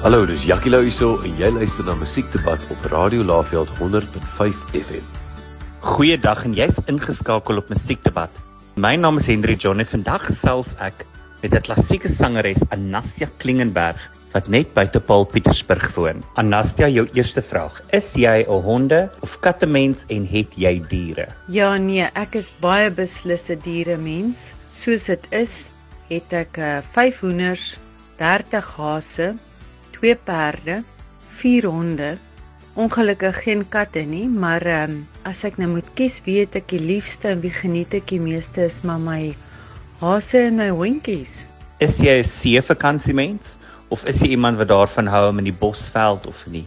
Hallo, dis Jackie Lou hierso en jy luister na Musiekdebat op Radio Laveld 100.5 FM. Goeiedag en jy's ingeskakel op Musiekdebat. My naam is Hendrik John en vandag gesels ek met 'n klassieke sangeres Anastia Klingenberg wat net buite Paul Pietersburg woon. Anastia, jou eerste vraag: Is jy 'n honde of kattemens en het jy diere? Ja nee, ek is baie beslis 'n dieremens. Soos dit is, het ek 5 uh, hoenders, 30 hase, 2 perde, 4 honde. Ongelukkig geen katte nie, maar ehm um, as ek nou moet kies wie het ek die liefste en wie geniet ek die meeste is maar my hase en my hondjies. Is jy 'n see vakansiemens of is jy iemand wat daarvan hou om in die bosveld of in die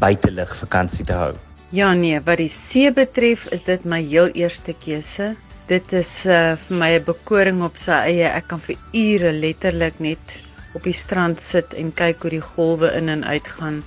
buitelug vakansie te hou? Ja nee, wat die see betref, is dit my heel eerste keuse. Dit is uh, vir my 'n bekoring op sy eie. Ek kan vir ure letterlik net op die strand sit en kyk hoe die golwe in en uit gaan.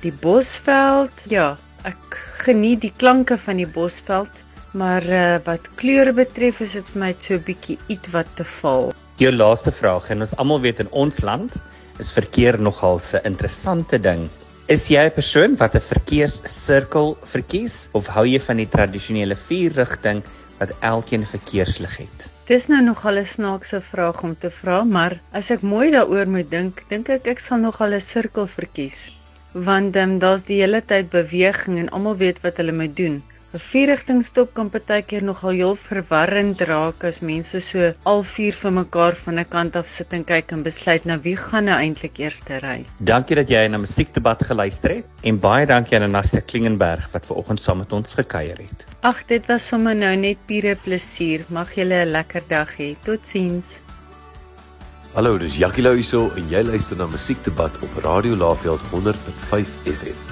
Die bosveld, ja, ek geniet die klanke van die bosveld, maar uh, wat kleure betref is dit vir my so 'n bietjie iets wat te val. Jou laaste vraag en ons almal weet in ons land is verkeer nogal 'n interessante ding. Is jy 'n persoon wat 'n verkeerssirkel verkies of hou jy van die tradisionele vierrigting wat elkeen verkeerslig het? Dis nou nogal 'n snaakse vraag om te vra, maar as ek mooi daaroor moet dink, dink ek ek sal nogal 'n sirkel verkies. Want ehm um, daar's die hele tyd beweging en almal weet wat hulle moet doen. 'n Vierrigtingstop kan partykeer nogal heel verwarrend raak as mense so al vier vir mekaar van 'n kant af sit en kyk en besluit nou wie gaan nou eintlik eers ry. Dankie dat jy na musiekdebat geluister het en baie dankie aan Anastia Klingenberg wat ver oggend saam met ons gekuier het. Ag, dit was sommer nou net pure plesier. Mag julle 'n lekker dag hê. Totsiens. Hallo, dis Jackie Lou hierso en jy luister na Musiekdebat op Radio Laveld 100.5 FM.